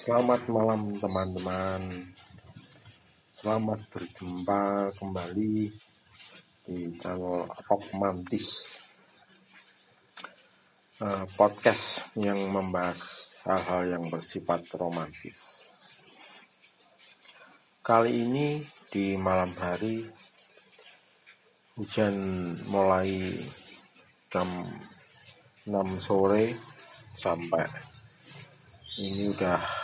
Selamat malam teman-teman. Selamat berjumpa kembali di channel Mantis. Uh, Podcast yang membahas hal-hal yang bersifat romantis. Kali ini di malam hari Hujan mulai jam 6 sore sampai ini udah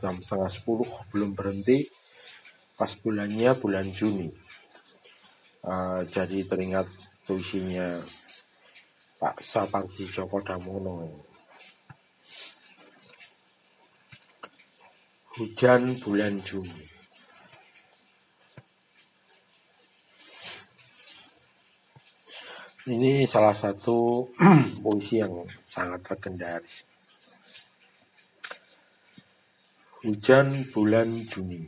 jam setengah sepuluh belum berhenti. Pas bulannya bulan Juni. Uh, jadi teringat puisinya Pak Sapardi Djoko Damono Hujan bulan Juni. Ini salah satu puisi yang sangat legendaris Hujan bulan Juni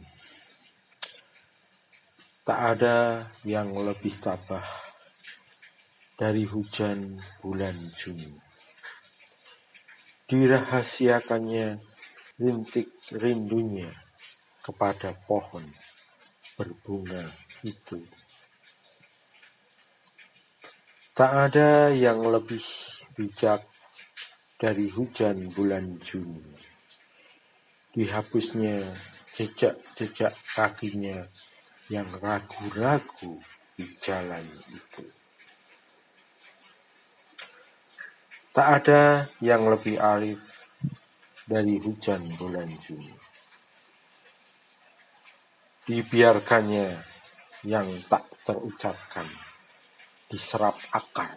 Tak ada yang lebih tabah dari hujan bulan Juni. Dirahasiakannya rintik rindunya kepada pohon berbunga itu. Tak ada yang lebih bijak dari hujan bulan Juni dihapusnya jejak-jejak kakinya yang ragu-ragu di jalan itu. Tak ada yang lebih alif dari hujan bulan Juni. Dibiarkannya yang tak terucapkan diserap akar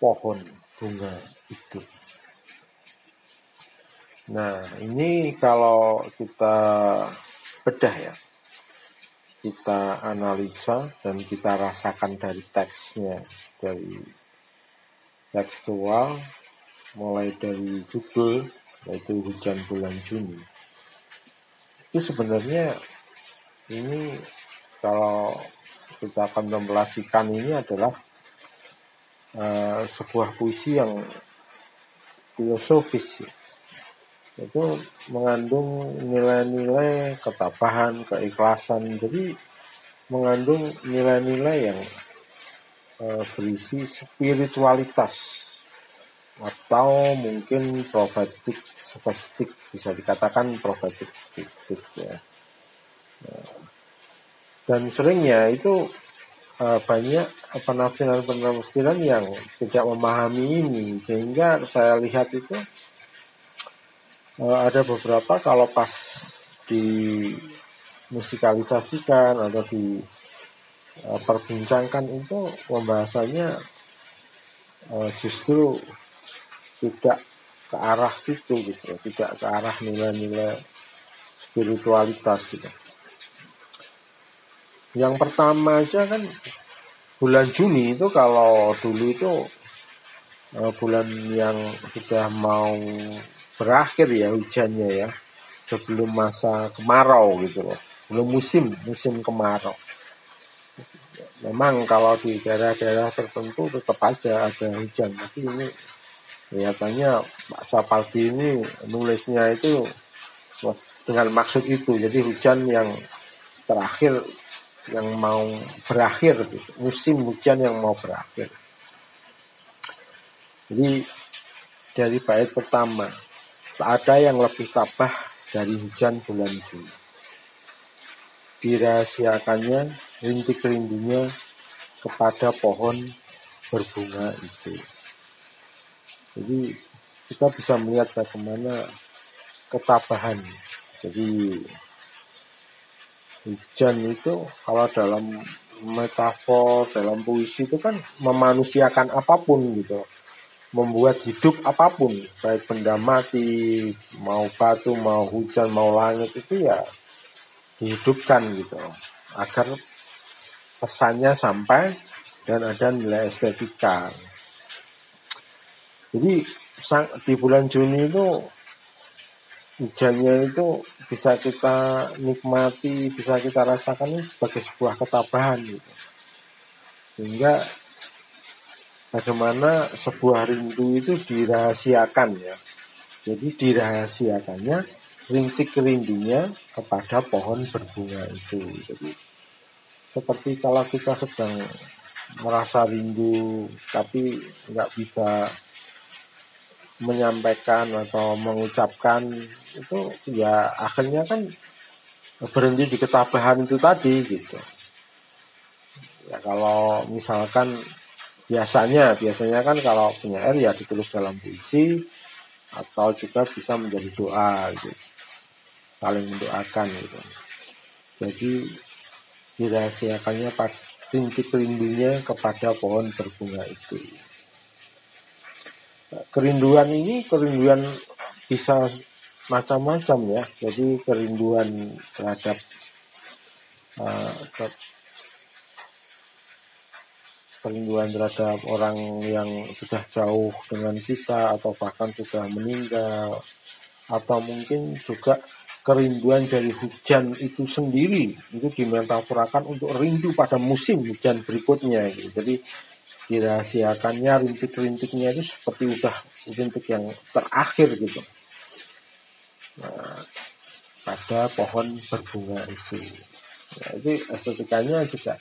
pohon bunga itu. Nah, ini kalau kita bedah ya, kita analisa dan kita rasakan dari teksnya, dari tekstual, mulai dari judul, yaitu hujan bulan Juni. Itu sebenarnya ini kalau kita kontemplasikan ini adalah uh, sebuah puisi yang filosofis ya itu mengandung nilai-nilai ketabahan, keikhlasan. Jadi mengandung nilai-nilai yang uh, berisi spiritualitas atau mungkin profetik spesifik bisa dikatakan profetik spesifik ya. Dan seringnya itu uh, banyak penafsiran-penafsiran yang tidak memahami ini sehingga saya lihat itu ada beberapa kalau pas di musikalisasikan atau di uh, perbincangkan itu pembahasannya uh, justru tidak ke arah situ gitu tidak ke arah nilai-nilai spiritualitas gitu. Yang pertama aja kan bulan Juni itu kalau dulu itu bulan yang sudah mau berakhir ya hujannya ya sebelum masa kemarau gitu loh. Belum musim musim kemarau. Memang kalau di daerah-daerah tertentu tetap aja ada hujan tapi ini kelihatannya Pak Sapaldi ini nulisnya itu dengan maksud itu. Jadi hujan yang terakhir yang mau berakhir gitu. musim hujan yang mau berakhir. Jadi dari bait pertama Tak ada yang lebih tabah dari hujan bulan Juli. Dirahasiakannya rintik rindunya kepada pohon berbunga itu. Jadi kita bisa melihat bagaimana ketabahan. Jadi hujan itu kalau dalam metafor, dalam puisi itu kan memanusiakan apa pun gitu membuat hidup apa pun, baik benda mati, mau batu, mau hujan, mau langit itu ya dihidupkan gitu, agar pesannya sampai dan ada nilai estetika. Jadi di bulan Juni itu hujannya itu bisa kita nikmati, bisa kita rasakan sebagai sebuah ketabahan gitu. Sehingga bagaimana sebuah rindu itu dirahasiakan ya. Jadi dirahasiakannya rintik rindunya kepada pohon berbunga itu. Jadi seperti kalau kita sedang merasa rindu tapi nggak bisa menyampaikan atau mengucapkan itu ya akhirnya kan berhenti di ketabahan itu tadi gitu. Ya kalau misalkan biasanya biasanya kan kalau punya air ya ditulis dalam puisi atau juga bisa menjadi doa gitu. Saling mendoakan gitu. Jadi dirahasiakannya rintik rindunya kepada pohon berbunga itu. Kerinduan ini kerinduan bisa macam-macam ya. Jadi kerinduan terhadap uh, kerinduan terhadap orang yang sudah jauh dengan kita atau bahkan sudah meninggal atau mungkin juga kerinduan dari hujan itu sendiri itu dimetaforakan untuk rindu pada musim hujan berikutnya gitu. jadi dirahasiakannya rintik-rintiknya itu seperti udah rintik yang terakhir gitu nah, pada pohon berbunga itu nah, itu estetikanya juga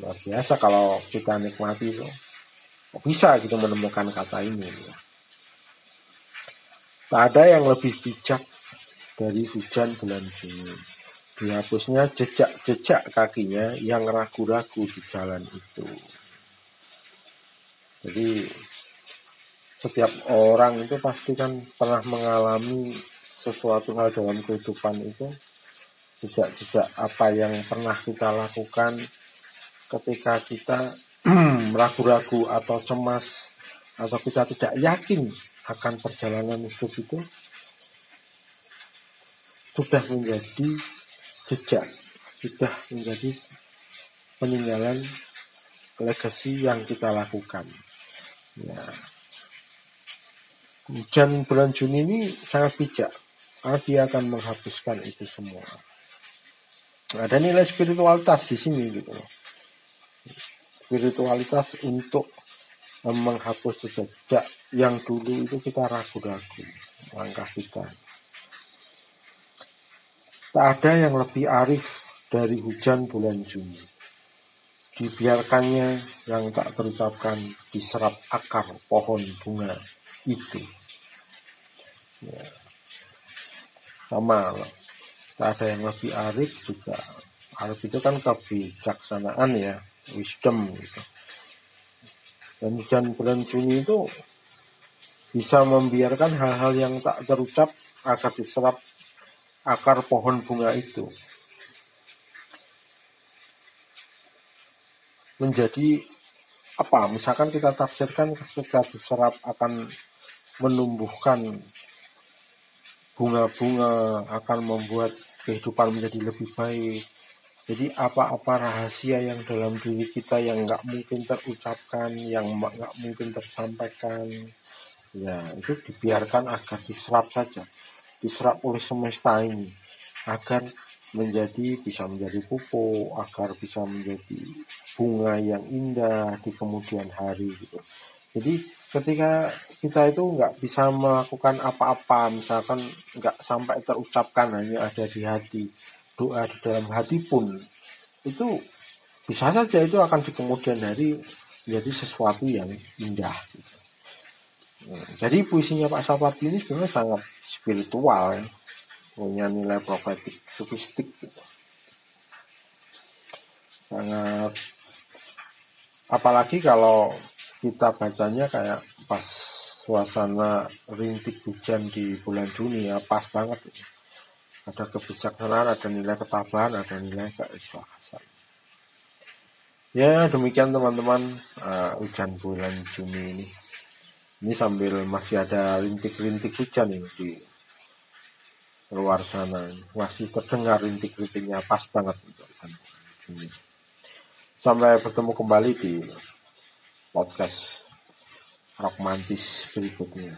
luar biasa kalau kita nikmati itu. Bisa gitu menemukan kata ini. Gitu. Tak ada yang lebih bijak dari hujan bulan Juni. Dihapusnya jejak-jejak kakinya yang ragu-ragu di jalan itu. Jadi setiap orang itu pasti kan pernah mengalami sesuatu hal dalam kehidupan itu jejak-jejak apa yang pernah kita lakukan ketika kita ragu-ragu atau cemas atau kita tidak yakin akan perjalanan hidup itu sudah menjadi jejak, sudah menjadi peninggalan legasi yang kita lakukan. Ya. Hujan bulan Juni ini sangat bijak, karena dia akan menghapuskan itu semua. Ada nilai spiritualitas di sini gitu Spiritualitas untuk menghapus jejak yang dulu itu kita ragu-ragu langkah kita. Tak ada yang lebih arif dari hujan bulan Juni. Dibiarkannya yang tak terucapkan diserap akar pohon bunga itu. Ya. Sama Tak ada yang lebih arif juga. Arif itu kan kebijaksanaan ya, wisdom gitu. Dan hujan bulan Juni itu bisa membiarkan hal-hal yang tak terucap akan diserap akar pohon bunga itu. Menjadi apa? Misalkan kita tafsirkan ketika diserap akan menumbuhkan bunga-bunga akan membuat kehidupan menjadi lebih baik jadi apa-apa rahasia yang dalam diri kita yang nggak mungkin terucapkan yang nggak mungkin tersampaikan. Ya itu dibiarkan agar diserap saja. Diserap oleh semesta ini. Agar menjadi bisa menjadi pupuk agar bisa menjadi bunga yang indah di kemudian hari gitu. Jadi ketika kita itu nggak bisa melakukan apa-apa, misalkan nggak sampai terucapkan hanya ada di hati, doa di dalam hati pun itu bisa saja itu akan di kemudian hari menjadi sesuatu yang indah. Gitu. Nah, jadi puisinya Pak Sapardi ini sebenarnya sangat spiritual ya. punya nilai profetik sofistik gitu. sangat apalagi kalau kita bacanya kayak pas suasana rintik hujan di bulan Juni ya pas banget gitu. Ada kebijaksanaan ada nilai ketabahan ada nilai keikhlasan ya demikian teman-teman uh, hujan bulan Juni ini ini sambil masih ada rintik-rintik hujan ini di luar sana. Masih terdengar rintik-rintiknya pas banget untuk ini. Sampai bertemu kembali di podcast romantis berikutnya.